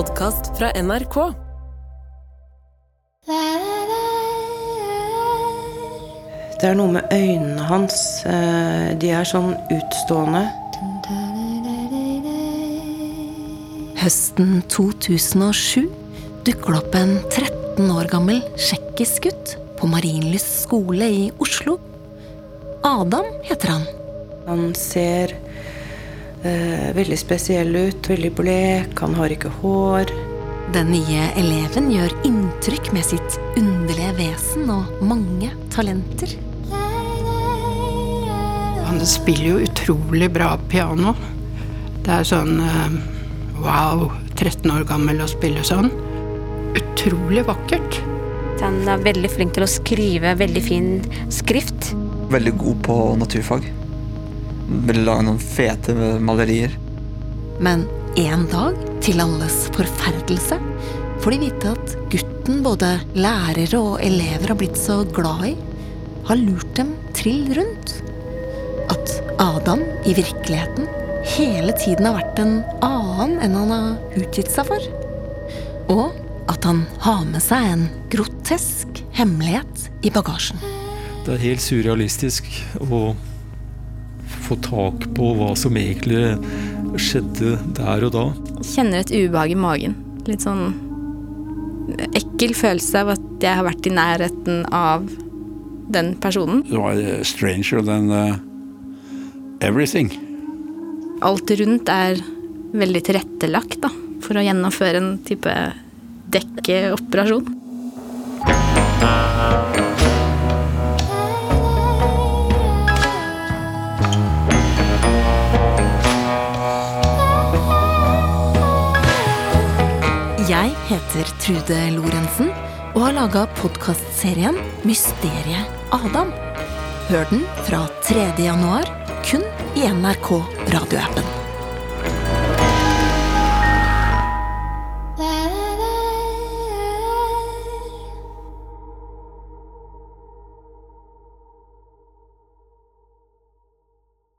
podkast fra NRK. Det er noe med øynene hans. eh, De er sånn utstående. Høsten 2007 dukker det opp en 13 år gammel tsjekkisk gutt på Marienlyst skole i Oslo. Adam heter han. Han ser eh, veldig spesiell ut, veldig blek, han har ikke hår. Den nye eleven gjør inntrykk med sitt underlige vesen og mange talenter. Han spiller jo utrolig bra piano. Det er sånn eh, wow, 13 år gammel å spille sånn. Utrolig vakkert. Han er veldig flink til å skrive veldig fin skrift. Veldig god på naturfag. Vil lage noen fete malerier. Men en dag, til alles forferdelse, får de vite at gutten både lærere og elever har blitt så glad i, har lurt dem trill rundt. At Adam i virkeligheten hele tiden har vært en annen enn han har utgitt seg for. Og at han har med seg en grotesk hemmelighet i bagasjen. Det er helt surrealistisk å få tak på hva som egentlig skjedde der og da. Kjenner et ubehag i magen. Litt sånn ekkel følelse av at jeg har vært i nærheten av den personen. Det var eh, stranger than uh, everything. Alt rundt er veldig tilrettelagt da, for å gjennomføre en type dekkeoperasjon. Jeg heter Trude Lorentzen og har laga podkastserien Mysteriet Adam. Hør den fra 3. januar kun i NRK radioappen.